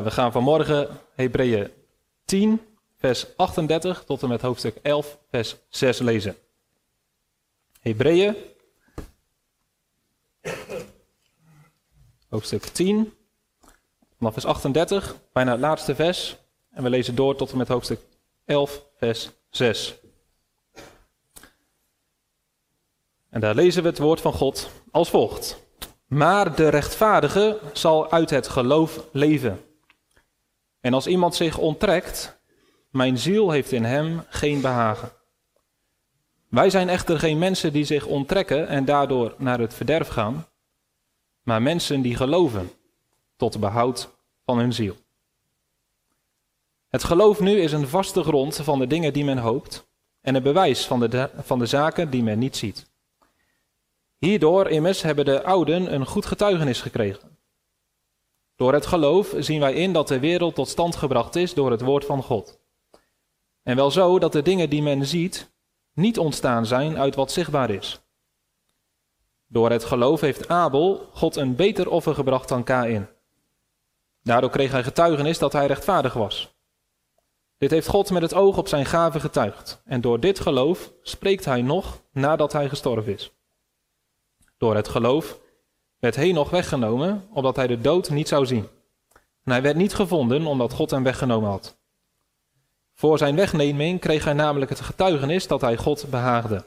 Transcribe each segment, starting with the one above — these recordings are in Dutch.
we gaan vanmorgen Hebreeën 10, vers 38 tot en met hoofdstuk 11, vers 6 lezen. Hebreeën, hoofdstuk 10, vanaf vers 38, bijna het laatste vers. En we lezen door tot en met hoofdstuk 11, vers 6. En daar lezen we het woord van God als volgt. Maar de rechtvaardige zal uit het geloof leven. En als iemand zich onttrekt, mijn ziel heeft in hem geen behagen. Wij zijn echter geen mensen die zich onttrekken en daardoor naar het verderf gaan, maar mensen die geloven tot behoud van hun ziel. Het geloof nu is een vaste grond van de dingen die men hoopt en een bewijs van de, van de zaken die men niet ziet. Hierdoor immers hebben de ouden een goed getuigenis gekregen. Door het geloof zien wij in dat de wereld tot stand gebracht is door het woord van God. En wel zo dat de dingen die men ziet niet ontstaan zijn uit wat zichtbaar is. Door het geloof heeft Abel God een beter offer gebracht dan Kain. Daardoor kreeg hij getuigenis dat hij rechtvaardig was. Dit heeft God met het oog op zijn gave getuigd. En door dit geloof spreekt hij nog nadat hij gestorven is. Door het geloof werd Henoch weggenomen, opdat hij de dood niet zou zien. En hij werd niet gevonden, omdat God hem weggenomen had. Voor zijn wegneming kreeg hij namelijk het getuigenis dat hij God behaagde.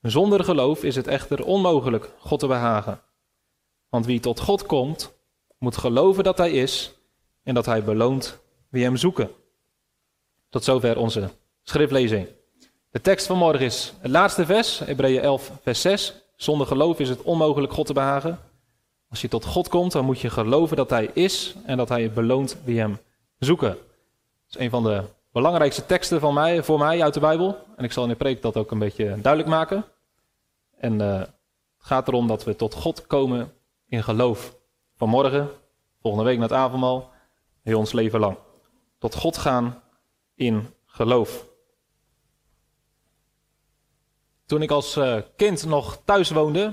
Zonder geloof is het echter onmogelijk God te behagen. Want wie tot God komt, moet geloven dat hij is en dat hij beloont wie hem zoeken. Tot zover onze schriftlezing. De tekst van morgen is het laatste vers, Hebreeën 11, vers 6. Zonder geloof is het onmogelijk God te behagen. Als je tot God komt, dan moet je geloven dat Hij is en dat Hij beloont wie Hem zoeken. Dat is een van de belangrijkste teksten van mij, voor mij uit de Bijbel. En ik zal in de preek dat ook een beetje duidelijk maken. En uh, het gaat erom dat we tot God komen in geloof. Vanmorgen, volgende week naar het avondmaal, heel ons leven lang. Tot God gaan in geloof. Toen ik als eh, kind nog thuis woonde,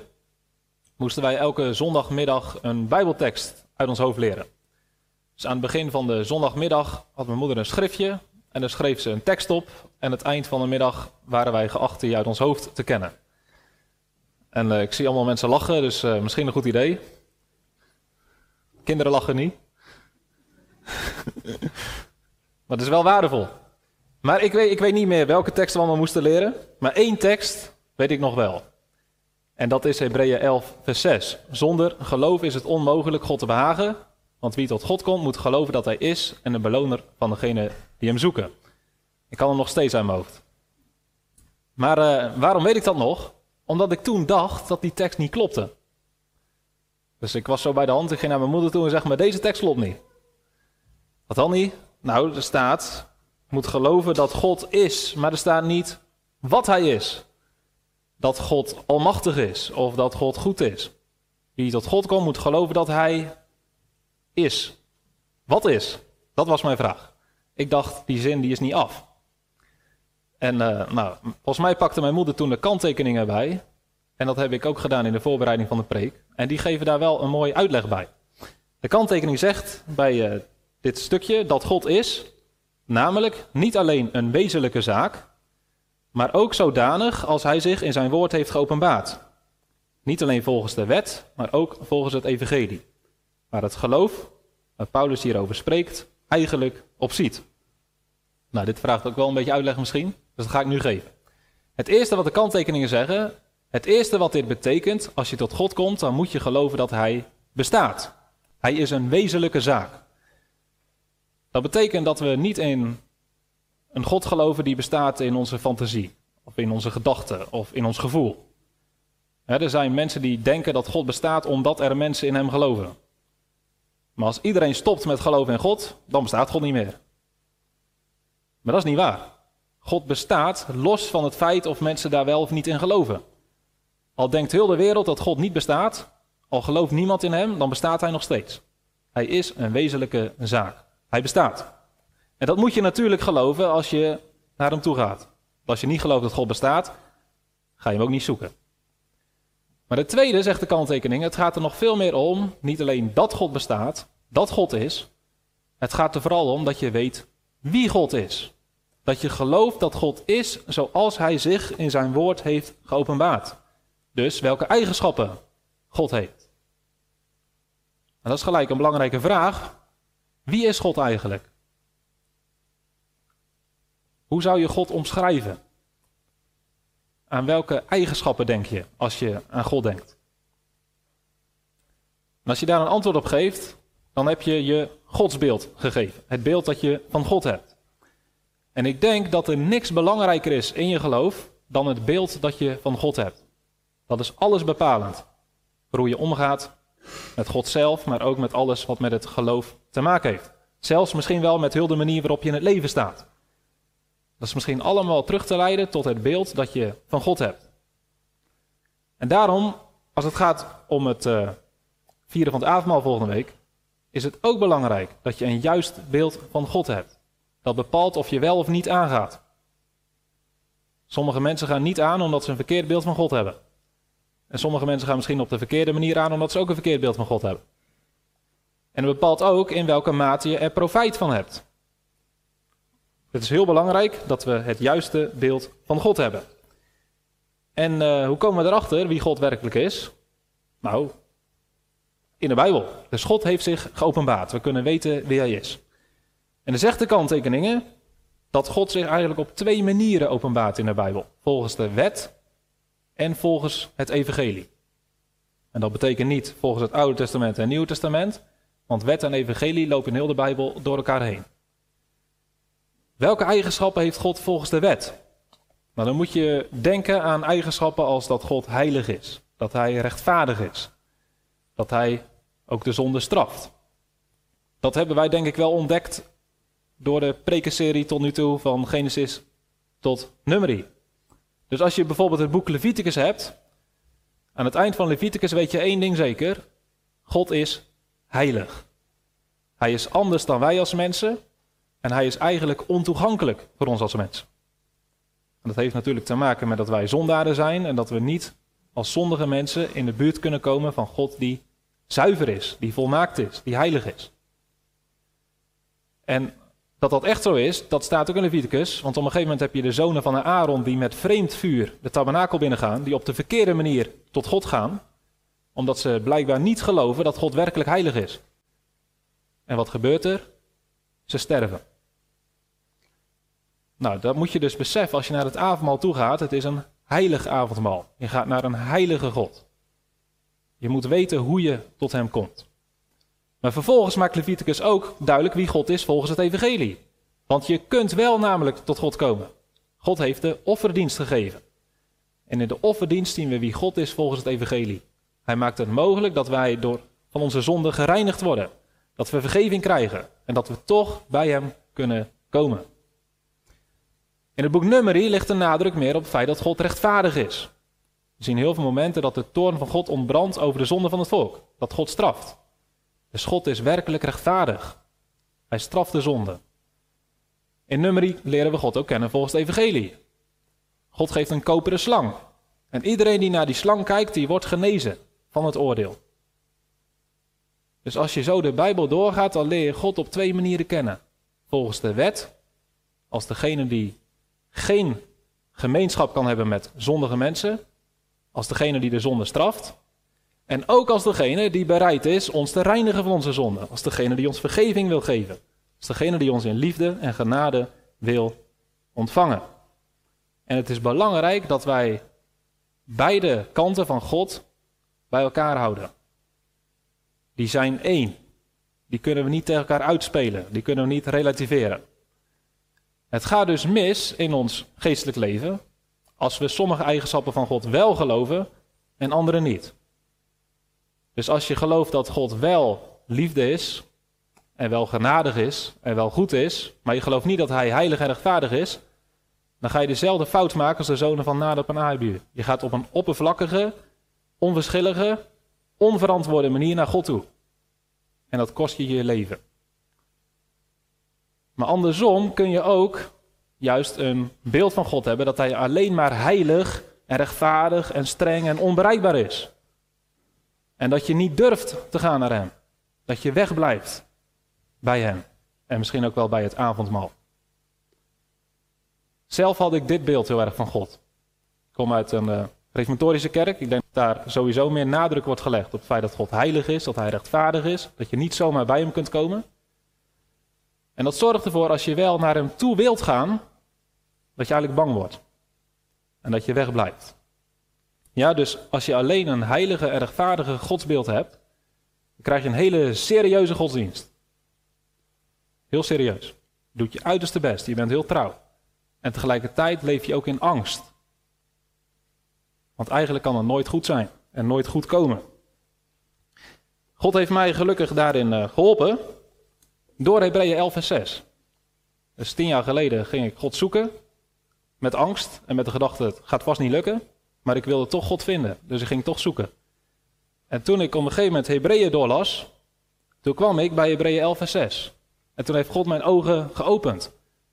moesten wij elke zondagmiddag een Bijbeltekst uit ons hoofd leren. Dus aan het begin van de zondagmiddag had mijn moeder een schriftje en daar schreef ze een tekst op. En aan het eind van de middag waren wij geacht die uit ons hoofd te kennen. En uh, ik zie allemaal mensen lachen, dus uh, misschien een goed idee. Kinderen lachen niet. maar het is wel waardevol. Maar ik weet, ik weet niet meer welke tekst we allemaal moesten leren. Maar één tekst weet ik nog wel. En dat is Hebreeën 11, vers 6. Zonder geloof is het onmogelijk God te behagen. Want wie tot God komt, moet geloven dat Hij is en de beloner van degene die Hem zoeken. Ik kan hem nog steeds aan mijn hoofd. Maar uh, waarom weet ik dat nog? Omdat ik toen dacht dat die tekst niet klopte. Dus ik was zo bij de hand, ik ging naar mijn moeder toe en zeg maar, deze tekst klopt niet. Wat dan niet? Nou, er staat, moet geloven dat God is, maar er staat niet wat hij is. Dat God almachtig is of dat God goed is. Wie tot God komt moet geloven dat hij is. Wat is? Dat was mijn vraag. Ik dacht, die zin die is niet af. En uh, nou, volgens mij pakte mijn moeder toen de kanttekeningen bij. En dat heb ik ook gedaan in de voorbereiding van de preek. En die geven daar wel een mooie uitleg bij. De kanttekening zegt bij uh, dit stukje dat God is, Namelijk niet alleen een wezenlijke zaak, maar ook zodanig als hij zich in zijn woord heeft geopenbaard. Niet alleen volgens de wet, maar ook volgens het evangelie. Waar het geloof, waar Paulus hierover spreekt, eigenlijk op ziet. Nou, dit vraagt ook wel een beetje uitleg misschien, dus dat ga ik nu geven. Het eerste wat de kanttekeningen zeggen, het eerste wat dit betekent, als je tot God komt, dan moet je geloven dat hij bestaat. Hij is een wezenlijke zaak. Dat betekent dat we niet in een God geloven die bestaat in onze fantasie, of in onze gedachten, of in ons gevoel. er zijn mensen die denken dat God bestaat omdat er mensen in Hem geloven. Maar als iedereen stopt met geloven in God, dan bestaat God niet meer. Maar dat is niet waar. God bestaat los van het feit of mensen daar wel of niet in geloven. Al denkt heel de wereld dat God niet bestaat, al gelooft niemand in Hem, dan bestaat Hij nog steeds. Hij is een wezenlijke zaak. Hij bestaat. En dat moet je natuurlijk geloven als je naar hem toe gaat. Als je niet gelooft dat God bestaat, ga je hem ook niet zoeken. Maar de tweede zegt de kanttekening, het gaat er nog veel meer om, niet alleen dat God bestaat, dat God is. Het gaat er vooral om dat je weet wie God is. Dat je gelooft dat God is zoals Hij zich in zijn woord heeft geopenbaard. Dus welke eigenschappen God heeft. En dat is gelijk een belangrijke vraag. Wie is God eigenlijk? Hoe zou je God omschrijven? Aan welke eigenschappen denk je als je aan God denkt? En als je daar een antwoord op geeft, dan heb je je godsbeeld gegeven. Het beeld dat je van God hebt. En ik denk dat er niks belangrijker is in je geloof dan het beeld dat je van God hebt. Dat is alles bepalend. Voor hoe je omgaat met God zelf, maar ook met alles wat met het geloof te maken heeft. Zelfs misschien wel met heel de manier waarop je in het leven staat. Dat is misschien allemaal terug te leiden tot het beeld dat je van God hebt. En daarom, als het gaat om het uh, vieren van het avondmaal volgende week, is het ook belangrijk dat je een juist beeld van God hebt. Dat bepaalt of je wel of niet aangaat. Sommige mensen gaan niet aan omdat ze een verkeerd beeld van God hebben. En sommige mensen gaan misschien op de verkeerde manier aan omdat ze ook een verkeerd beeld van God hebben. En het bepaalt ook in welke mate je er profijt van hebt. Het is heel belangrijk dat we het juiste beeld van God hebben. En uh, hoe komen we erachter wie God werkelijk is? Nou, in de Bijbel. Dus God heeft zich geopenbaard. We kunnen weten wie hij is. En er zegt de kanttekeningen dat God zich eigenlijk op twee manieren openbaart in de Bijbel. Volgens de wet en volgens het evangelie. En dat betekent niet volgens het Oude Testament en Nieuwe Testament, want wet en evangelie lopen in heel de Bijbel door elkaar heen. Welke eigenschappen heeft God volgens de wet? Nou, dan moet je denken aan eigenschappen als dat God heilig is, dat hij rechtvaardig is, dat hij ook de zonde straft. Dat hebben wij denk ik wel ontdekt door de prekenserie tot nu toe van Genesis tot Numeri. Dus als je bijvoorbeeld het boek Leviticus hebt, aan het eind van Leviticus weet je één ding zeker: God is heilig. Hij is anders dan wij als mensen en hij is eigenlijk ontoegankelijk voor ons als mensen. En dat heeft natuurlijk te maken met dat wij zondaren zijn en dat we niet als zondige mensen in de buurt kunnen komen van God die zuiver is, die volmaakt is, die heilig is. En dat dat echt zo is, dat staat ook in Leviticus. Want op een gegeven moment heb je de zonen van Aaron die met vreemd vuur de tabernakel binnengaan. Die op de verkeerde manier tot God gaan. Omdat ze blijkbaar niet geloven dat God werkelijk heilig is. En wat gebeurt er? Ze sterven. Nou, dat moet je dus beseffen als je naar het avondmaal toe gaat. Het is een heilig avondmaal. Je gaat naar een heilige God. Je moet weten hoe je tot hem komt. Maar vervolgens maakt Leviticus ook duidelijk wie God is volgens het evangelie. Want je kunt wel namelijk tot God komen. God heeft de offerdienst gegeven. En in de offerdienst zien we wie God is volgens het evangelie. Hij maakt het mogelijk dat wij door van onze zonden gereinigd worden. Dat we vergeving krijgen en dat we toch bij hem kunnen komen. In het boek Numeri ligt de nadruk meer op het feit dat God rechtvaardig is. We zien heel veel momenten dat de toorn van God ontbrandt over de zonde van het volk. Dat God straft. Dus God is werkelijk rechtvaardig. Hij straft de zonde. In Numeri leren we God ook kennen volgens het evangelie. God geeft een koperen slang. En iedereen die naar die slang kijkt, die wordt genezen van het oordeel. Dus als je zo de Bijbel doorgaat, dan leer je God op twee manieren kennen. Volgens de wet, als degene die geen gemeenschap kan hebben met zondige mensen, als degene die de zonde straft, en ook als degene die bereid is ons te reinigen van onze zonden. Als degene die ons vergeving wil geven. Als degene die ons in liefde en genade wil ontvangen. En het is belangrijk dat wij beide kanten van God bij elkaar houden. Die zijn één. Die kunnen we niet tegen elkaar uitspelen. Die kunnen we niet relativeren. Het gaat dus mis in ons geestelijk leven als we sommige eigenschappen van God wel geloven en andere niet. Dus als je gelooft dat God wel liefde is, en wel genadig is, en wel goed is, maar je gelooft niet dat hij heilig en rechtvaardig is, dan ga je dezelfde fout maken als de zonen van Nadab en Abihu. Je gaat op een oppervlakkige, onverschillige, onverantwoorde manier naar God toe. En dat kost je je leven. Maar andersom kun je ook juist een beeld van God hebben dat hij alleen maar heilig en rechtvaardig en streng en onbereikbaar is. En dat je niet durft te gaan naar Hem. Dat je wegblijft bij Hem. En misschien ook wel bij het avondmaal. Zelf had ik dit beeld heel erg van God. Ik kom uit een uh, reformatorische kerk. Ik denk dat daar sowieso meer nadruk wordt gelegd op het feit dat God heilig is, dat Hij rechtvaardig is, dat je niet zomaar bij Hem kunt komen. En dat zorgt ervoor als je wel naar Hem toe wilt gaan, dat je eigenlijk bang wordt. En dat je wegblijft. Ja, dus als je alleen een heilige en rechtvaardige godsbeeld hebt, dan krijg je een hele serieuze godsdienst. Heel serieus. Je doet je uiterste best, je bent heel trouw. En tegelijkertijd leef je ook in angst. Want eigenlijk kan het nooit goed zijn en nooit goed komen. God heeft mij gelukkig daarin eh, geholpen door Hebreeën 11 en 6. Dus tien jaar geleden ging ik God zoeken met angst en met de gedachte het gaat vast niet lukken. Maar ik wilde toch God vinden, dus ik ging toch zoeken. En toen ik op een gegeven moment Hebreeën doorlas, toen kwam ik bij Hebreeën 11 en 6. En toen heeft God mijn ogen geopend.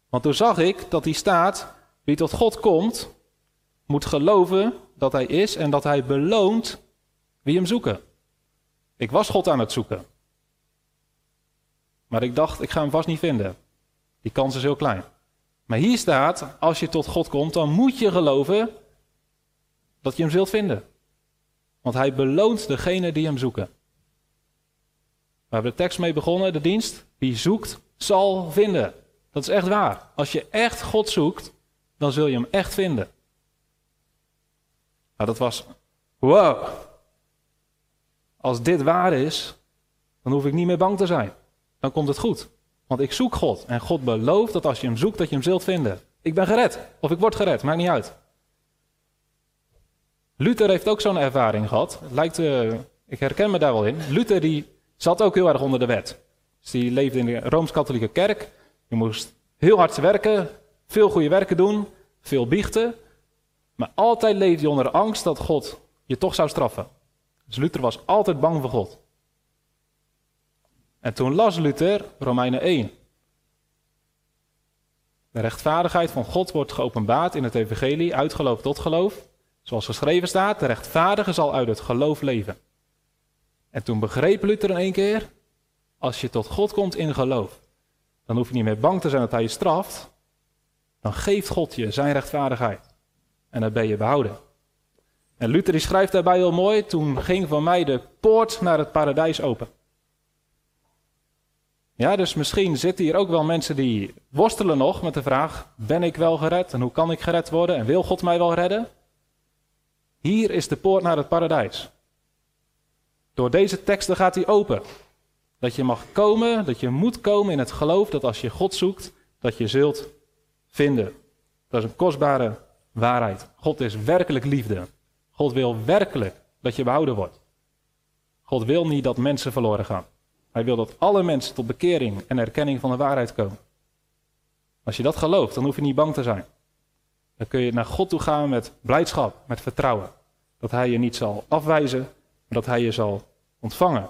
Want toen zag ik dat die staat, wie tot God komt, moet geloven dat hij is en dat hij beloont wie hem zoeken. Ik was God aan het zoeken. Maar ik dacht, ik ga hem vast niet vinden. Die kans is heel klein. Maar hier staat, als je tot God komt, dan moet je geloven dat je hem zult vinden. Want hij beloont degene die hem zoeken. We hebben de tekst mee begonnen, de dienst. Wie zoekt, zal vinden. Dat is echt waar. Als je echt God zoekt, dan zul je hem echt vinden. Nou, dat was, wow. Als dit waar is, dan hoef ik niet meer bang te zijn. Dan komt het goed. Want ik zoek God. En God belooft dat als je hem zoekt, dat je hem zult vinden. Ik ben gered. Of ik word gered. Maakt niet uit. Luther heeft ook zo'n ervaring gehad. Lijkt, uh, ik herken me daar wel in. Luther die zat ook heel erg onder de wet. Dus die leefde in de Rooms-Katholieke kerk. Je moest heel hard werken, veel goede werken doen, veel biechten. Maar altijd leefde hij onder angst dat God je toch zou straffen. Dus Luther was altijd bang voor God. En toen las Luther Romeinen 1. De rechtvaardigheid van God wordt geopenbaard in het evangelie, uit geloof tot geloof. Zoals geschreven staat, de rechtvaardige zal uit het geloof leven. En toen begreep Luther in één keer, als je tot God komt in geloof, dan hoef je niet meer bang te zijn dat hij je straft. Dan geeft God je zijn rechtvaardigheid. En dan ben je behouden. En Luther schrijft daarbij heel mooi, toen ging van mij de poort naar het paradijs open. Ja, dus misschien zitten hier ook wel mensen die worstelen nog met de vraag: ben ik wel gered en hoe kan ik gered worden en wil God mij wel redden? Hier is de poort naar het paradijs. Door deze teksten gaat hij open. Dat je mag komen, dat je moet komen in het geloof dat als je God zoekt, dat je zult vinden. Dat is een kostbare waarheid. God is werkelijk liefde. God wil werkelijk dat je behouden wordt. God wil niet dat mensen verloren gaan. Hij wil dat alle mensen tot bekering en erkenning van de waarheid komen. Als je dat gelooft, dan hoef je niet bang te zijn. Dan kun je naar God toe gaan met blijdschap, met vertrouwen. Dat Hij je niet zal afwijzen, maar dat Hij je zal ontvangen.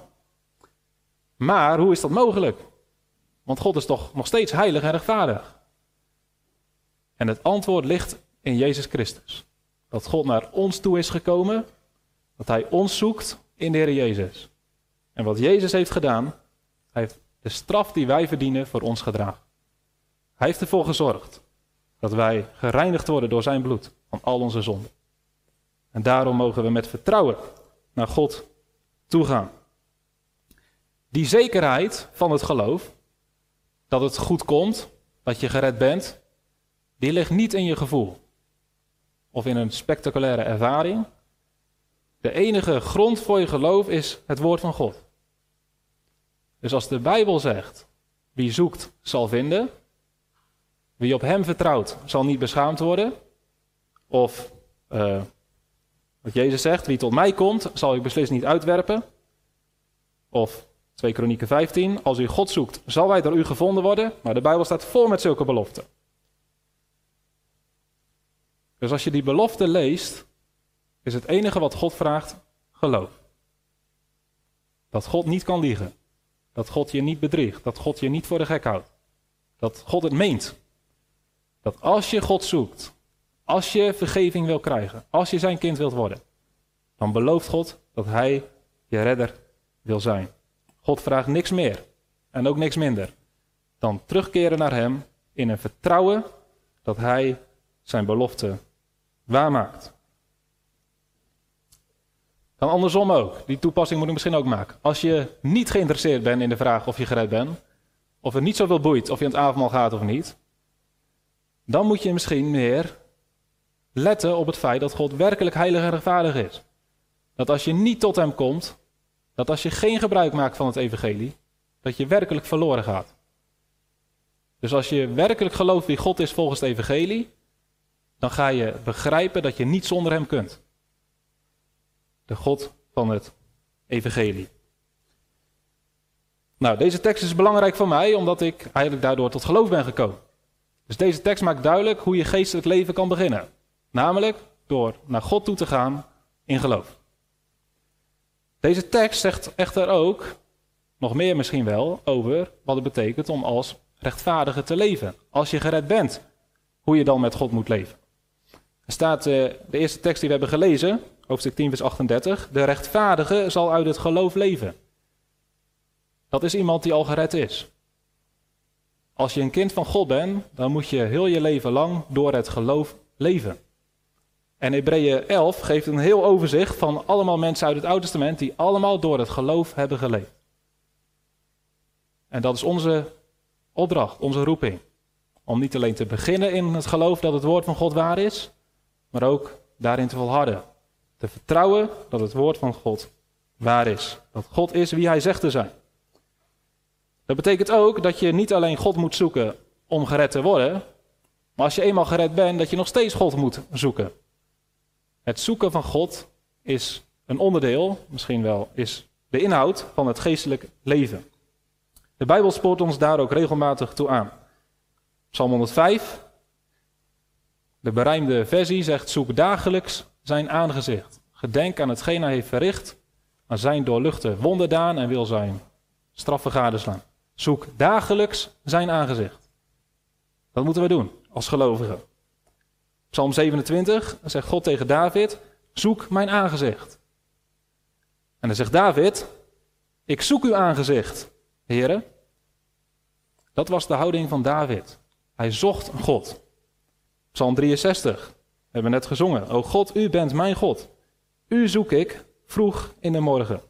Maar hoe is dat mogelijk? Want God is toch nog steeds heilig en rechtvaardig. En het antwoord ligt in Jezus Christus. Dat God naar ons toe is gekomen, dat Hij ons zoekt in de Heer Jezus. En wat Jezus heeft gedaan, Hij heeft de straf die wij verdienen voor ons gedragen. Hij heeft ervoor gezorgd dat wij gereinigd worden door Zijn bloed van al onze zonden. En daarom mogen we met vertrouwen naar God toegaan. Die zekerheid van het geloof, dat het goed komt, dat je gered bent, die ligt niet in je gevoel of in een spectaculaire ervaring. De enige grond voor je geloof is het woord van God. Dus als de Bijbel zegt, wie zoekt zal vinden, wie op Hem vertrouwt zal niet beschaamd worden, of uh, wat Jezus zegt, wie tot mij komt zal ik beslist niet uitwerpen, of 2 Kronieken 15. Als u God zoekt, zal hij door u gevonden worden. Maar de Bijbel staat vol met zulke beloften. Dus als je die belofte leest, is het enige wat God vraagt geloof. Dat God niet kan liegen. Dat God je niet bedriegt. Dat God je niet voor de gek houdt. Dat God het meent. Dat als je God zoekt, als je vergeving wil krijgen, als je zijn kind wilt worden, dan belooft God dat Hij je redder wil zijn. God vraagt niks meer en ook niks minder dan terugkeren naar Hem in een vertrouwen dat Hij zijn belofte waarmaakt. Dan andersom ook. Die toepassing moet ik misschien ook maken. Als je niet geïnteresseerd bent in de vraag of je gered bent, of het niet zoveel boeit of je aan het avondmaal gaat of niet, dan moet je misschien meer letten op het feit dat God werkelijk heilig en rechtvaardig is. Dat als je niet tot Hem komt, dat als je geen gebruik maakt van het evangelie, dat je werkelijk verloren gaat. Dus als je werkelijk gelooft wie God is volgens het evangelie, dan ga je begrijpen dat je niet zonder Hem kunt. De God van het evangelie. Nou, deze tekst is belangrijk voor mij, omdat ik eigenlijk daardoor tot geloof ben gekomen. Dus deze tekst maakt duidelijk hoe je geestelijk leven kan beginnen. Namelijk door naar God toe te gaan in geloof. Deze tekst zegt echter ook, nog meer misschien wel, over wat het betekent om als rechtvaardige te leven. Als je gered bent, hoe je dan met God moet leven. Er staat uh, de eerste tekst die we hebben gelezen, hoofdstuk 10, vers 38. De rechtvaardige zal uit het geloof leven. Dat is iemand die al gered is. Als je een kind van God bent, dan moet je heel je leven lang door het geloof leven. En Hebreeën 11 geeft een heel overzicht van allemaal mensen uit het Oude Testament die allemaal door het geloof hebben geleefd. En dat is onze opdracht, onze roeping. Om niet alleen te beginnen in het geloof dat het woord van God waar is, maar ook daarin te volharden. Te vertrouwen dat het woord van God waar is. Dat God is wie hij zegt te zijn. Dat betekent ook dat je niet alleen God moet zoeken om gered te worden, maar als je eenmaal gered bent, dat je nog steeds God moet zoeken. Het zoeken van God is een onderdeel, misschien wel is de inhoud van het geestelijk leven. De Bijbel spoort ons daar ook regelmatig toe aan. Psalm 105, de berijmde versie zegt: Zoek dagelijks zijn aangezicht. Gedenk aan hetgeen hij heeft verricht, aan zijn doorluchte wonderdaan en wil zijn straffen gadeslaan. Zoek dagelijks zijn aangezicht. Dat moeten we doen als gelovigen. Psalm 27 zegt God tegen David: Zoek mijn aangezicht. En dan zegt David: Ik zoek uw aangezicht, heren. Dat was de houding van David. Hij zocht God. Psalm 63 hebben we net gezongen. O God, u bent mijn God. U zoek ik vroeg in de morgen.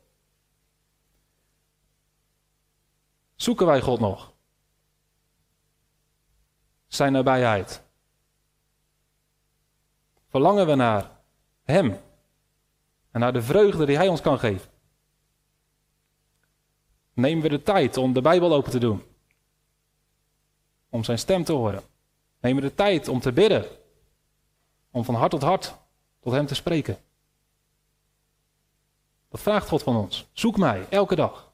Zoeken wij God nog? Zijn nabijheid. Verlangen we naar Hem en naar de vreugde die Hij ons kan geven? Nemen we de tijd om de Bijbel open te doen? Om Zijn stem te horen? Nemen we de tijd om te bidden? Om van hart tot hart tot Hem te spreken? Dat vraagt God van ons. Zoek mij elke dag.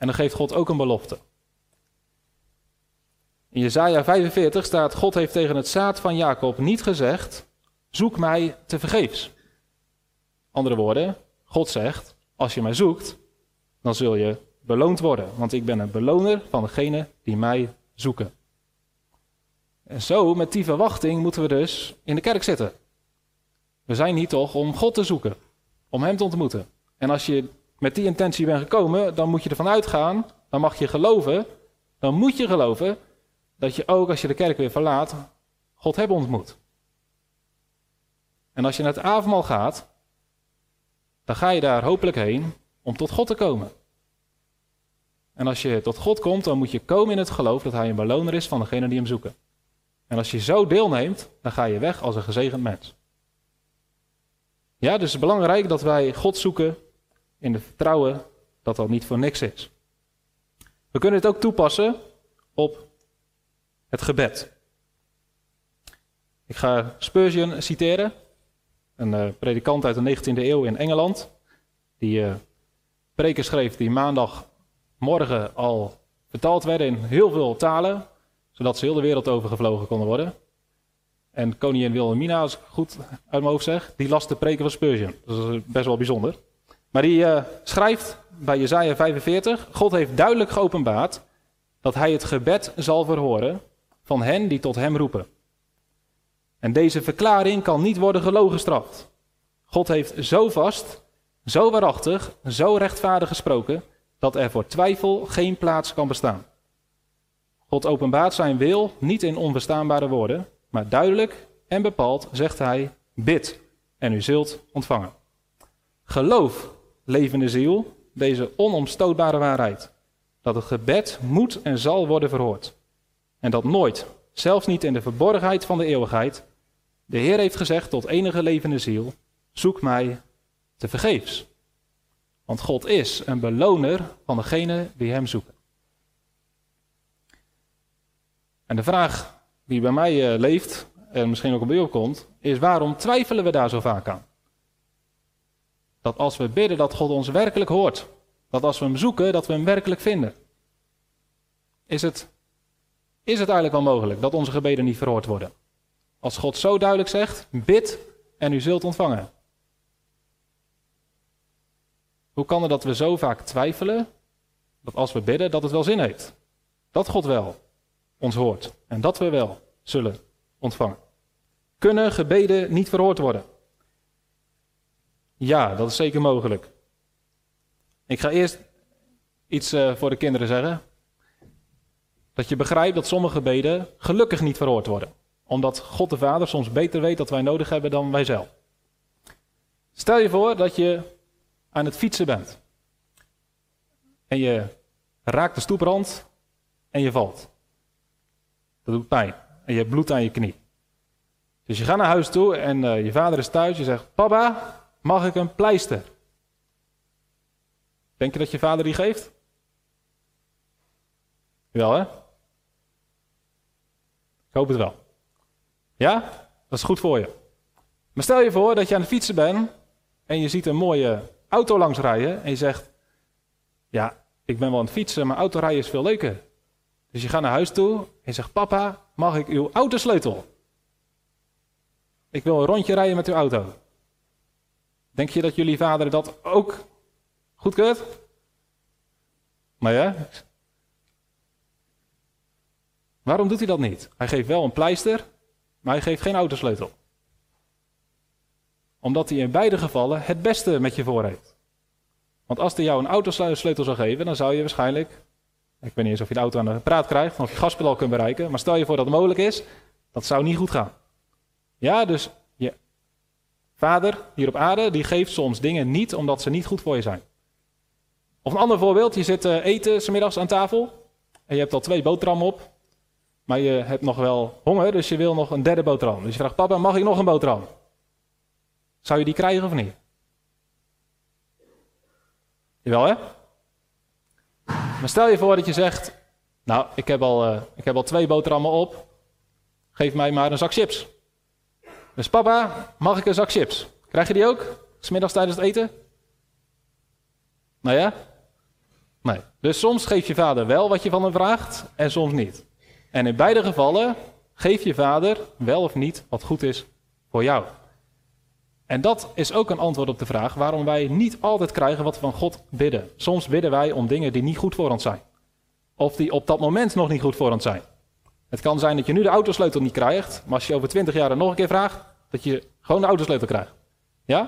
En dan geeft God ook een belofte. In Jesaja 45 staat: God heeft tegen het zaad van Jacob niet gezegd: Zoek mij te vergeefs. Andere woorden, God zegt: Als je mij zoekt, dan zul je beloond worden, want ik ben een beloner van degene die mij zoeken. En zo, met die verwachting, moeten we dus in de kerk zitten. We zijn hier toch om God te zoeken, om Hem te ontmoeten. En als je met die intentie bent gekomen, dan moet je ervan uitgaan, dan mag je geloven, dan moet je geloven dat je ook als je de kerk weer verlaat, God hebt ontmoet. En als je naar het avondmaal gaat, dan ga je daar hopelijk heen om tot God te komen. En als je tot God komt, dan moet je komen in het geloof dat Hij een beloner is van degene die Hem zoeken. En als je zo deelneemt, dan ga je weg als een gezegend mens. Ja, dus het is belangrijk dat wij God zoeken in de vertrouwen dat dat niet voor niks is. We kunnen het ook toepassen op het gebed. Ik ga Spurgeon citeren, een uh, predikant uit de 19e eeuw in Engeland, die uh, preken schreef die maandagmorgen al vertaald werden in heel veel talen, zodat ze heel de wereld overgevlogen konden worden. En koningin Wilhelmina, als ik goed uit mijn hoofd zeg, die las de preken van Spurgeon. Dat is best wel bijzonder. Maar die uh, schrijft bij Jezaja 45, God heeft duidelijk geopenbaard dat hij het gebed zal verhoren van hen die tot hem roepen. En deze verklaring kan niet worden gelogenstraft. God heeft zo vast, zo waarachtig, zo rechtvaardig gesproken, dat er voor twijfel geen plaats kan bestaan. God openbaart zijn wil niet in onverstaanbare woorden, maar duidelijk en bepaald zegt hij: bid en u zult ontvangen. Geloof, levende ziel, deze onomstootbare waarheid. Dat het gebed moet en zal worden verhoord. En dat nooit, zelfs niet in de verborgenheid van de eeuwigheid, de Heer heeft gezegd tot enige levende ziel: zoek mij te vergeefs. Want God is een beloner van degene die Hem zoeken. En de vraag die bij mij eh, leeft, en misschien ook op u opkomt, is waarom twijfelen we daar zo vaak aan? Dat als we bidden, dat God ons werkelijk hoort. Dat als we Hem zoeken, dat we Hem werkelijk vinden. Is het, is het eigenlijk wel mogelijk dat onze gebeden niet verhoord worden? Als God zo duidelijk zegt, bid en u zult ontvangen. Hoe kan het dat we zo vaak twijfelen dat als we bidden, dat het wel zin heeft? Dat God wel ons hoort en dat we wel zullen ontvangen. Kunnen gebeden niet verhoord worden? Ja, dat is zeker mogelijk. Ik ga eerst iets uh, voor de kinderen zeggen. Dat je begrijpt dat sommige gebeden gelukkig niet verhoord worden. Omdat God de Vader soms beter weet wat wij nodig hebben dan wij zelf. Stel je voor dat je aan het fietsen bent. En je raakt de stoeprand en je valt. Dat doet pijn. En je hebt bloed aan je knie. Dus je gaat naar huis toe en uh, je vader is thuis. Je zegt: Papa, mag ik een pleister? Denk je dat je vader die geeft? Wel hè? Ik hoop het wel. Ja? Dat is goed voor je. Maar stel je voor dat je aan het fietsen bent en je ziet een mooie auto langs rijden en je zegt: Ja, ik ben wel aan het fietsen, maar autorijden is veel leuker. Dus je gaat naar huis toe en je zegt: Papa, mag ik uw autosleutel? Ik wil een rondje rijden met uw auto. Denk je dat jullie vader dat ook goedkeurt? Maar ja. Waarom doet hij dat niet? Hij geeft wel een pleister, maar hij geeft geen autosleutel. Omdat hij in beide gevallen het beste met je voor heeft. Want als hij jou een autosleutel zou geven, dan zou je waarschijnlijk. Ik weet niet eens of je de auto aan de praat krijgt, of je gaspedaal kunt bereiken. Maar stel je voor dat het mogelijk is, dat zou niet goed gaan. Ja, dus vader hier op aarde, die geeft soms dingen niet omdat ze niet goed voor je zijn. Of een ander voorbeeld, je zit uh, eten smiddags aan tafel en je hebt al twee boterhammen op, maar je hebt nog wel honger, dus je wil nog een derde boterham. Dus je vraagt, papa, mag ik nog een boterham? Zou je die krijgen of niet? Jawel hè? Maar stel je voor dat je zegt, nou, ik heb al, uh, ik heb al twee boterhammen op, geef mij maar een zak chips. Dus papa, mag ik een zak chips? Krijg je die ook? Smiddags tijdens het eten? Nou ja? Nee. Dus soms geeft je vader wel wat je van hem vraagt en soms niet. En in beide gevallen geeft je vader wel of niet wat goed is voor jou. En dat is ook een antwoord op de vraag waarom wij niet altijd krijgen wat we van God bidden. Soms bidden wij om dingen die niet goed voor ons zijn. Of die op dat moment nog niet goed voor ons zijn. Het kan zijn dat je nu de autosleutel niet krijgt, maar als je over 20 jaar er nog een keer vraagt, dat je gewoon de autosleutel krijgt. Ja?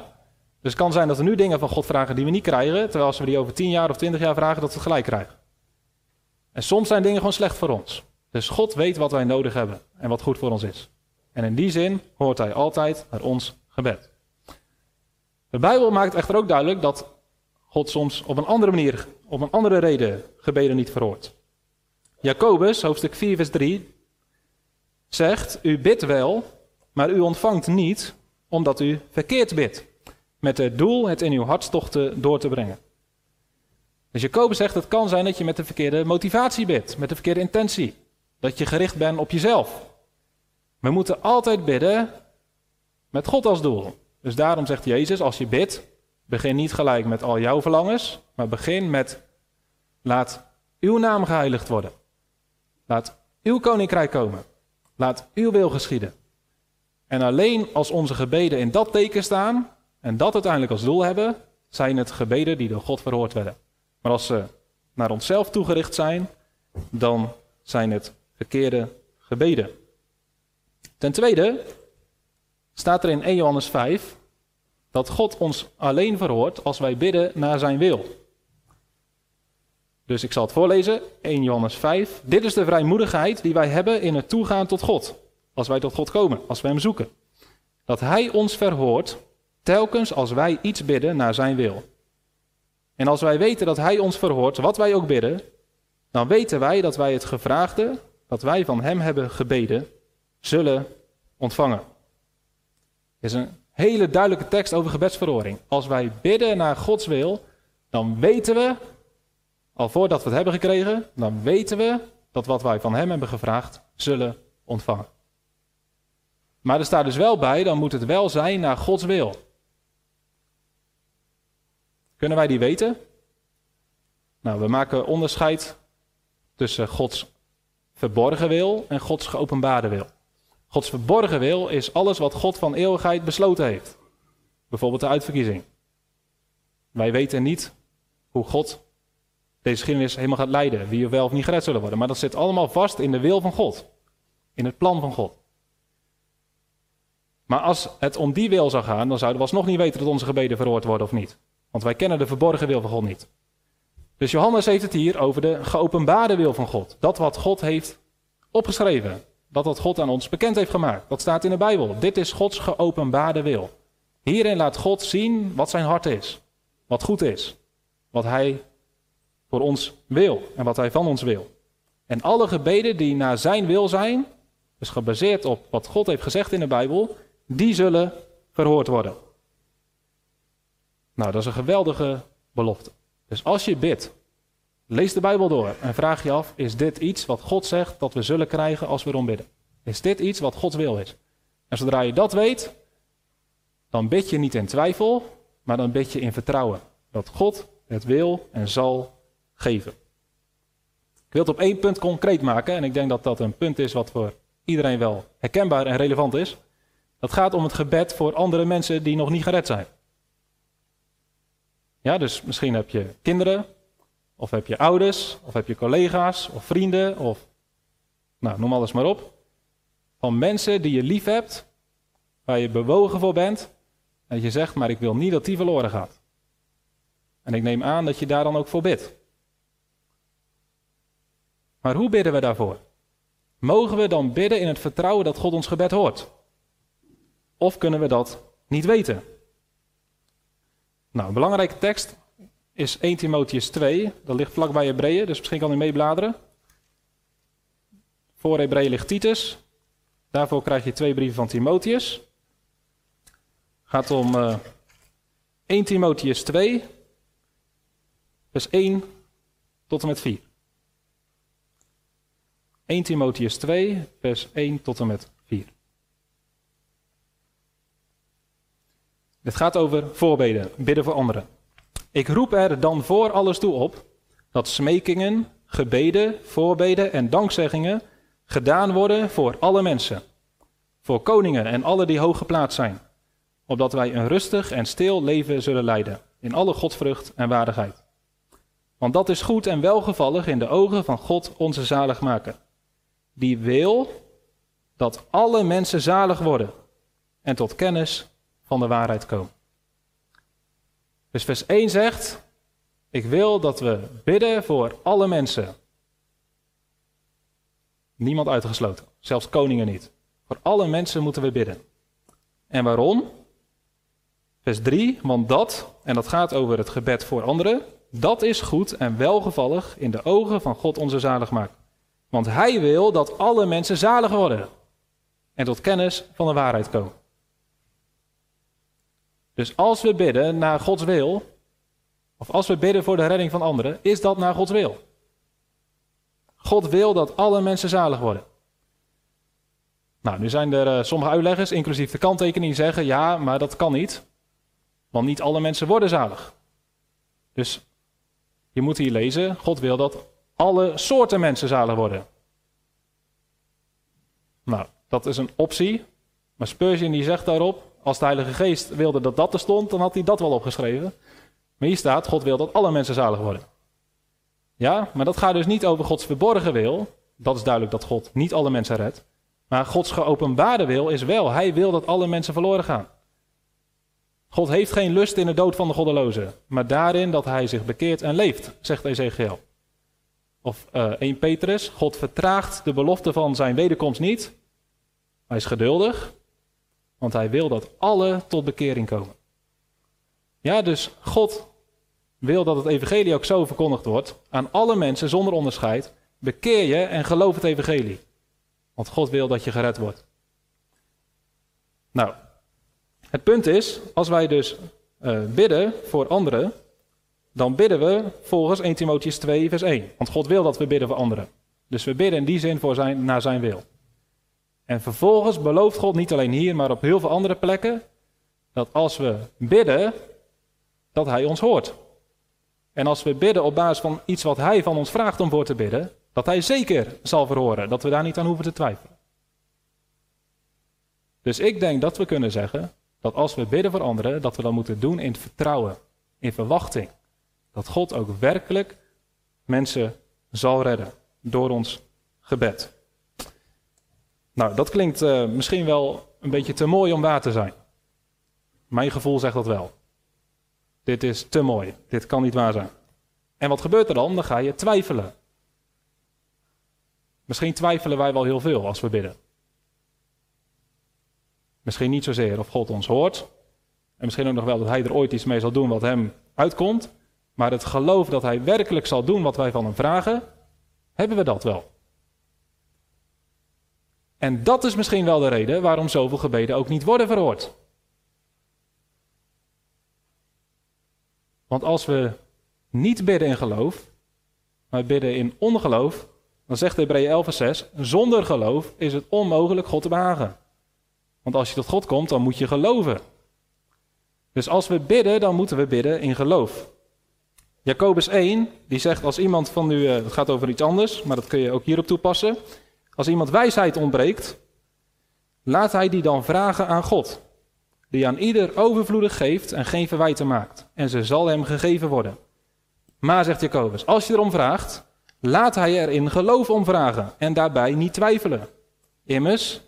Dus het kan zijn dat we nu dingen van God vragen die we niet krijgen, terwijl als we die over 10 jaar of 20 jaar vragen, dat we het gelijk krijgen. En soms zijn dingen gewoon slecht voor ons. Dus God weet wat wij nodig hebben en wat goed voor ons is. En in die zin hoort Hij altijd naar ons gebed. De Bijbel maakt echter ook duidelijk dat God soms op een andere manier, op een andere reden gebeden niet verhoort. Jacobus, hoofdstuk 4, vers 3, zegt: U bidt wel, maar u ontvangt niet, omdat u verkeerd bidt. Met het doel het in uw hartstochten door te brengen. Dus Jacobus zegt: Het kan zijn dat je met de verkeerde motivatie bidt, met de verkeerde intentie. Dat je gericht bent op jezelf. We moeten altijd bidden met God als doel. Dus daarom zegt Jezus: Als je bidt, begin niet gelijk met al jouw verlangens, maar begin met: Laat uw naam geheiligd worden. Laat uw koninkrijk komen. Laat uw wil geschieden. En alleen als onze gebeden in dat teken staan en dat uiteindelijk als doel hebben, zijn het gebeden die door God verhoord werden. Maar als ze naar onszelf toegericht zijn, dan zijn het verkeerde gebeden. Ten tweede staat er in 1 Johannes 5 dat God ons alleen verhoort als wij bidden naar zijn wil. Dus ik zal het voorlezen, 1 Johannes 5. Dit is de vrijmoedigheid die wij hebben in het toegaan tot God. Als wij tot God komen, als wij Hem zoeken. Dat Hij ons verhoort, telkens als wij iets bidden naar Zijn wil. En als wij weten dat Hij ons verhoort, wat wij ook bidden, dan weten wij dat wij het gevraagde, dat wij van Hem hebben gebeden, zullen ontvangen. Dit is een hele duidelijke tekst over gebedsverhoring. Als wij bidden naar Gods wil, dan weten we, al voordat we het hebben gekregen, dan weten we dat wat wij van Hem hebben gevraagd, zullen ontvangen. Maar er staat dus wel bij, dan moet het wel zijn naar Gods wil. Kunnen wij die weten? Nou, we maken onderscheid tussen Gods verborgen wil en Gods geopenbaarde wil. Gods verborgen wil is alles wat God van eeuwigheid besloten heeft. Bijvoorbeeld de uitverkiezing. Wij weten niet hoe God deze geschiedenis helemaal gaat leiden, wie wel of niet gered zullen worden. Maar dat zit allemaal vast in de wil van God, in het plan van God. Maar als het om die wil zou gaan, dan zouden we alsnog niet weten dat onze gebeden verhoord worden of niet. Want wij kennen de verborgen wil van God niet. Dus Johannes heeft het hier over de geopenbaarde wil van God. Dat wat God heeft opgeschreven. Dat wat God aan ons bekend heeft gemaakt. Dat staat in de Bijbel. Dit is Gods geopenbaarde wil. Hierin laat God zien wat zijn hart is. Wat goed is. Wat hij voor ons wil en wat hij van ons wil. En alle gebeden die naar zijn wil zijn, dus gebaseerd op wat God heeft gezegd in de Bijbel, die zullen verhoord worden. Nou, dat is een geweldige belofte. Dus als je bidt, lees de Bijbel door en vraag je af: is dit iets wat God zegt dat we zullen krijgen als we erom bidden? Is dit iets wat Gods wil is? En zodra je dat weet, dan bid je niet in twijfel, maar dan bid je in vertrouwen dat God het wil en zal geven. Ik wil het op één punt concreet maken en ik denk dat dat een punt is wat voor iedereen wel herkenbaar en relevant is. Dat gaat om het gebed voor andere mensen die nog niet gered zijn. Ja, dus misschien heb je kinderen, of heb je ouders, of heb je collega's, of vrienden, of nou, noem alles maar op. Van mensen die je lief hebt, waar je bewogen voor bent, en je zegt, maar ik wil niet dat die verloren gaat. En ik neem aan dat je daar dan ook voor bidt. Maar hoe bidden we daarvoor? Mogen we dan bidden in het vertrouwen dat God ons gebed hoort? Of kunnen we dat niet weten? Nou, een belangrijke tekst is 1 Timotheus 2. Dat ligt vlakbij Hebreeën, dus misschien kan u meebladeren. Voor Hebreeën ligt Titus. Daarvoor krijg je twee brieven van Timotheus. Gaat om uh, eh, 1 Timotheus 2, vers 1 tot en met 4. 1 Timotheus 2, vers 1 tot en met 4. Het gaat over voorbeden, bidden voor anderen. Ik roep er dan voor alles toe op dat smekingen, gebeden, voorbeden en dankzeggingen gedaan worden voor alle mensen. Voor koningen en alle die hoog geplaatst zijn. Opdat wij een rustig en stil leven zullen leiden. In alle godvrucht en waardigheid. Want dat is goed en welgevallig in de ogen van God onze zaligmaker. Die wil dat alle mensen zalig worden en tot kennis van de waarheid komen. Dus vers 1 zegt: Ik wil dat we bidden voor alle mensen. Niemand uitgesloten, zelfs koningen niet. Voor alle mensen moeten we bidden. En waarom? Vers 3, want dat, en dat gaat over het gebed voor anderen, dat is goed en welgevallig in de ogen van God onze zaligmaker. Want hij wil dat alle mensen zalig worden en tot kennis van de waarheid komen. Dus als we bidden naar Gods wil, of als we bidden voor de redding van anderen, is dat naar Gods wil. God wil dat alle mensen zalig worden. Nou, nu zijn er uh, sommige uitleggers, inclusief de kanttekening, die zeggen: ja, maar dat kan niet. Want niet alle mensen worden zalig. Dus je moet hier lezen: God wil dat alle soorten mensen zalig worden. Nou, dat is een optie. Maar Spurgeon die zegt daarop: als de Heilige Geest wilde dat dat er stond, dan had hij dat wel opgeschreven. Maar hier staat: God wil dat alle mensen zalig worden. Ja, maar dat gaat dus niet over Gods verborgen wil. Dat is duidelijk dat God niet alle mensen redt. Maar Gods geopenbaarde wil is wel: Hij wil dat alle mensen verloren gaan. God heeft geen lust in de dood van de goddeloze, maar daarin dat hij zich bekeert en leeft, zegt Ezekiel. Of uh, 1 Petrus, God vertraagt de belofte van zijn wederkomst niet. Hij is geduldig, want hij wil dat alle tot bekering komen. Ja, dus God wil dat het evangelie ook zo verkondigd wordt aan alle mensen zonder onderscheid. Bekeer je en geloof het evangelie. Want God wil dat je gered wordt. Nou, het punt is, als wij dus uh, bidden voor anderen, dan bidden we volgens 1 Timotheus 2, vers 1. Want God wil dat we bidden voor anderen. Dus we bidden in die zin voor zijn, naar zijn wil. En vervolgens belooft God niet alleen hier, maar op heel veel andere plekken, dat als we bidden, dat Hij ons hoort. En als we bidden op basis van iets wat Hij van ons vraagt om voor te bidden, dat Hij zeker zal verhoren, dat we daar niet aan hoeven te twijfelen. Dus ik denk dat we kunnen zeggen dat als we bidden voor anderen, dat we dat moeten doen in vertrouwen, in verwachting. Dat God ook werkelijk mensen zal redden door ons gebed. Nou, dat klinkt uh, misschien wel een beetje te mooi om waar te zijn. Mijn gevoel zegt dat wel. Dit is te mooi. Dit kan niet waar zijn. En wat gebeurt er dan? Dan ga je twijfelen. Misschien twijfelen wij wel heel veel als we bidden. Misschien niet zozeer of God ons hoort. En misschien ook nog wel dat Hij er ooit iets mee zal doen wat Hem uitkomt. Maar het geloof dat Hij werkelijk zal doen wat wij van Hem vragen, hebben we dat wel. En dat is misschien wel de reden waarom zoveel gebeden ook niet worden verhoord. Want als we niet bidden in geloof, maar bidden in ongeloof, dan zegt Hebreeën 11 vers 6, zonder geloof is het onmogelijk God te behagen. Want als je tot God komt, dan moet je geloven. Dus als we bidden, dan moeten we bidden in geloof. Jacobus 1, die zegt als iemand van u, eh, het gaat over iets anders, maar dat kun je ook hierop toepassen. Als iemand wijsheid ontbreekt, laat hij die dan vragen aan God, die aan ieder overvloedig geeft en geen verwijten maakt, en ze zal hem gegeven worden. Maar, zegt Jacobus, als je erom vraagt, laat hij er in geloof om vragen en daarbij niet twijfelen. Immers,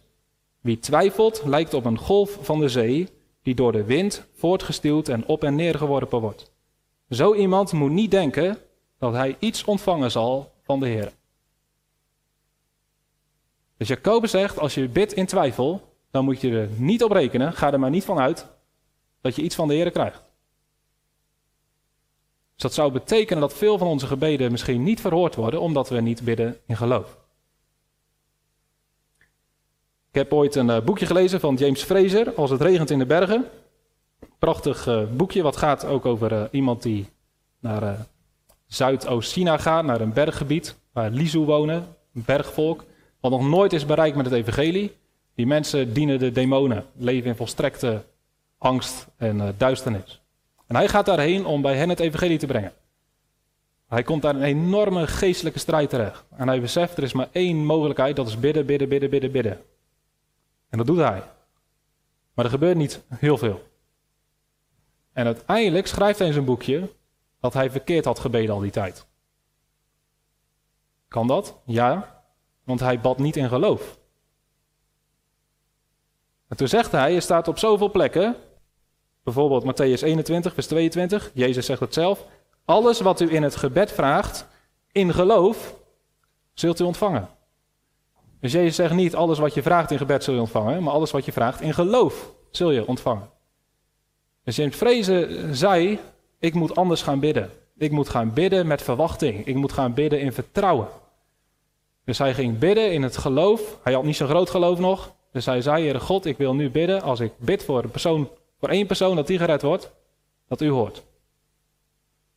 wie twijfelt lijkt op een golf van de zee, die door de wind voortgestuwd en op en neer geworpen wordt. Zo iemand moet niet denken dat hij iets ontvangen zal van de Heer. Dus Jacobus zegt, als je bidt in twijfel, dan moet je er niet op rekenen, ga er maar niet van uit, dat je iets van de Heer krijgt. Dus dat zou betekenen dat veel van onze gebeden misschien niet verhoord worden, omdat we niet bidden in geloof. Ik heb ooit een eh, boekje gelezen van James Fraser, Als het regent in de bergen. Prachtig uh, boekje, wat gaat ook over uh, iemand die naar Zuidoost-China gaat, naar een berggebied waar Lizu wonen, een bergvolk, wat nog nooit is bereikt met het evangelie. Die mensen dienen de demonen, leven in volstrekte angst en duisternis. En hij gaat daarheen om bij hen het evangelie te brengen. Hij komt daar een enorme geestelijke strijd terecht. En hij beseft, er is maar één mogelijkheid, dat is bidden, bidden, bidden, bidden, bidden. En dat doet hij. Maar er gebeurt niet heel veel. En uiteindelijk schrijft hij in zijn boekje dat hij verkeerd had gebeden al die tijd. Kan dat? Ja, want hij bad niet in geloof. En toen zegt hij, je staat op zoveel plekken, bijvoorbeeld Matthäus 21, vers 22, Jezus zegt het zelf, alles wat u in het gebed vraagt, in geloof, zult u ontvangen. Dus Jezus zegt niet alles wat je vraagt in gebed zul je ontvangen, maar alles wat je vraagt in geloof zul je ontvangen. Dus James Vrezen zei, ik moet anders gaan bidden. Ik moet gaan bidden met verwachting. Ik moet gaan bidden in vertrouwen. Dus hij ging bidden in het geloof. Hij had niet zo'n groot geloof nog. Dus hij zei, Heere God, ik wil nu bidden, als ik bid voor, een persoon, voor één persoon dat die gered wordt, dat u hoort.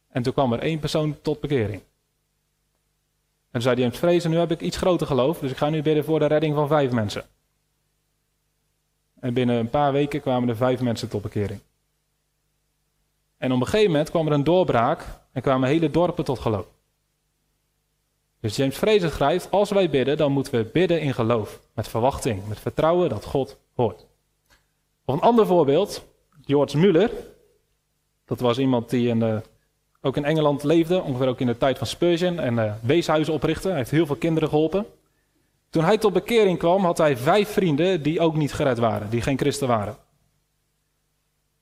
En toen kwam er één persoon tot bekering. En zei James Vrezen, nu heb ik iets groter geloof, dus ik ga nu bidden voor de redding van vijf mensen. En binnen een paar weken kwamen er vijf mensen tot bekering. En op een gegeven moment kwam er een doorbraak en kwamen hele dorpen tot geloof. Dus James Fraser schrijft, als wij bidden, dan moeten we bidden in geloof. Met verwachting, met vertrouwen dat God hoort. Of een ander voorbeeld, George Muller. Dat was iemand die in de ook in Engeland leefde, ongeveer ook in de tijd van Spurgeon, en uh, weeshuizen oprichtte. Hij heeft heel veel kinderen geholpen. Toen hij tot bekering kwam, had hij vijf vrienden die ook niet gered waren, die geen christen waren.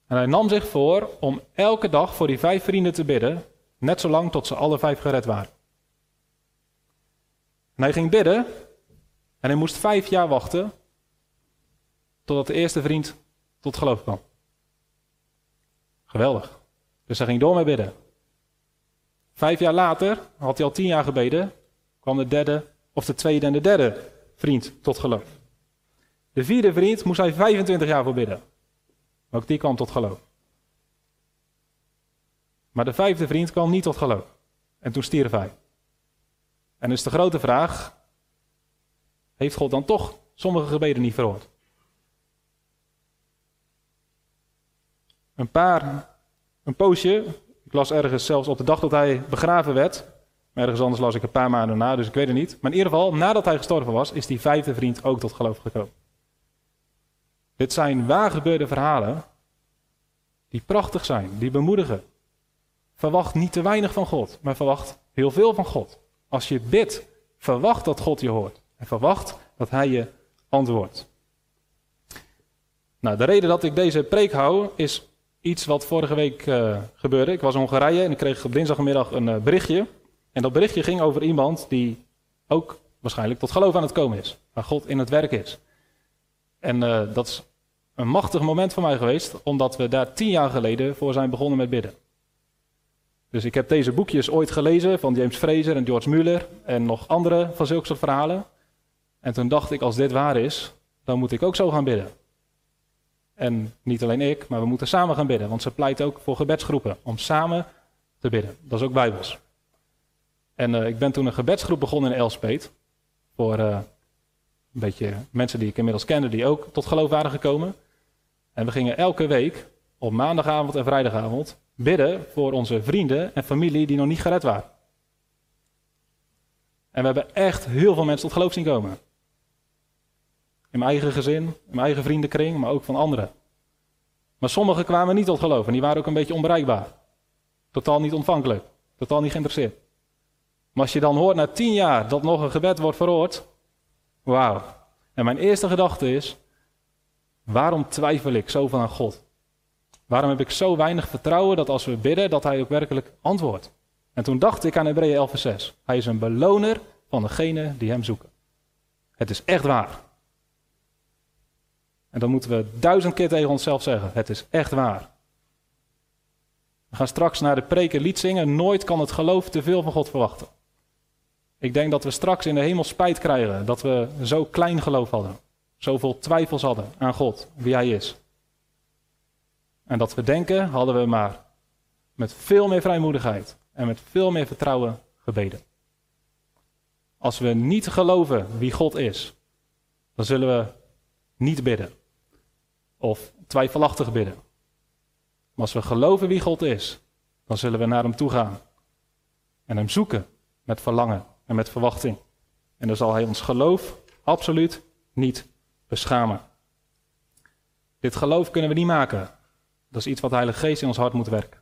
En hij nam zich voor om elke dag voor die vijf vrienden te bidden, net zolang tot ze alle vijf gered waren. En hij ging bidden en hij moest vijf jaar wachten totdat de eerste vriend tot geloof kwam. Geweldig. Dus hij ging door met bidden. Vijf jaar later, had hij al tien jaar gebeden, kwam de derde, of de tweede en de derde vriend tot geloof. De vierde vriend moest hij 25 jaar voor bidden. Ook die kwam tot geloof. Maar de vijfde vriend kwam niet tot geloof. En toen stierf hij. En dus de grote vraag: heeft God dan toch sommige gebeden niet verhoord? Een paar, een poosje, ik las ergens zelfs op de dag dat hij begraven werd, maar ergens anders las ik een paar maanden na, dus ik weet het niet. Maar in ieder geval, nadat hij gestorven was, is die vijfde vriend ook tot geloof gekomen. Dit zijn waargebeurde verhalen die prachtig zijn, die bemoedigen. Verwacht niet te weinig van God, maar verwacht heel veel van God. Als je bidt, verwacht dat God je hoort. En verwacht dat Hij je antwoordt. Nou, de reden dat ik deze preek hou is iets wat vorige week uh, gebeurde. Ik was in Hongarije en ik kreeg op dinsdagmiddag een uh, berichtje. En dat berichtje ging over iemand die ook waarschijnlijk tot geloof aan het komen is. Waar God in het werk is. En uh, dat is een machtig moment voor mij geweest, omdat we daar tien jaar geleden voor zijn begonnen met bidden. Dus ik heb deze boekjes ooit gelezen van James Fraser en George Muller en nog andere van zulke soort verhalen. En toen dacht ik, als dit waar is, dan moet ik ook zo gaan bidden. En niet alleen ik, maar we moeten samen gaan bidden, want ze pleit ook voor gebedsgroepen om samen te bidden. Dat is ook bijbels. En uh, ik ben toen een gebedsgroep begonnen in Elspet voor uh, een beetje mensen die ik inmiddels kende, die ook tot geloof waren gekomen. En we gingen elke week op maandagavond en vrijdagavond bidden voor onze vrienden en familie die nog niet gered waren. En we hebben echt heel veel mensen tot geloof zien komen. In mijn eigen gezin, in mijn eigen vriendenkring, maar ook van anderen. Maar sommigen kwamen niet tot geloof en die waren ook een beetje onbereikbaar. Totaal niet ontvankelijk, totaal niet geïnteresseerd. Maar als je dan hoort na tien jaar dat nog een gebed wordt verhoord, wauw. En mijn eerste gedachte is, waarom twijfel ik zoveel aan God? Waarom heb ik zo weinig vertrouwen dat als we bidden, dat hij ook werkelijk antwoordt? En toen dacht ik aan Hebreeën 11 vers 6. Hij is een beloner van degenen die hem zoeken. Het is echt waar. En dan moeten we duizend keer tegen onszelf zeggen: Het is echt waar. We gaan straks naar de preken lied zingen. Nooit kan het geloof te veel van God verwachten. Ik denk dat we straks in de hemel spijt krijgen dat we zo klein geloof hadden. Zoveel twijfels hadden aan God, wie Hij is. En dat we denken, hadden we maar met veel meer vrijmoedigheid en met veel meer vertrouwen gebeden. Als we niet geloven wie God is, dan zullen we niet bidden. Of twijfelachtig bidden. Maar als we geloven wie God is, dan zullen we naar Hem toe gaan. En Hem zoeken met verlangen en met verwachting. En dan zal Hij ons geloof absoluut niet beschamen. Dit geloof kunnen we niet maken. Dat is iets wat de Heilige Geest in ons hart moet werken.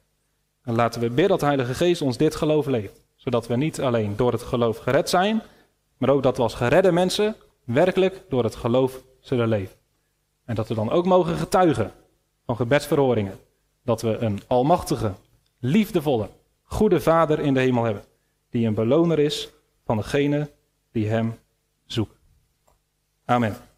En laten we bidden dat de Heilige Geest ons dit geloof leeft. Zodat we niet alleen door het geloof gered zijn, maar ook dat we als geredde mensen werkelijk door het geloof zullen leven. En dat we dan ook mogen getuigen van gebedsverhoringen. Dat we een almachtige, liefdevolle, goede Vader in de hemel hebben. Die een beloner is van degene die Hem zoeken. Amen.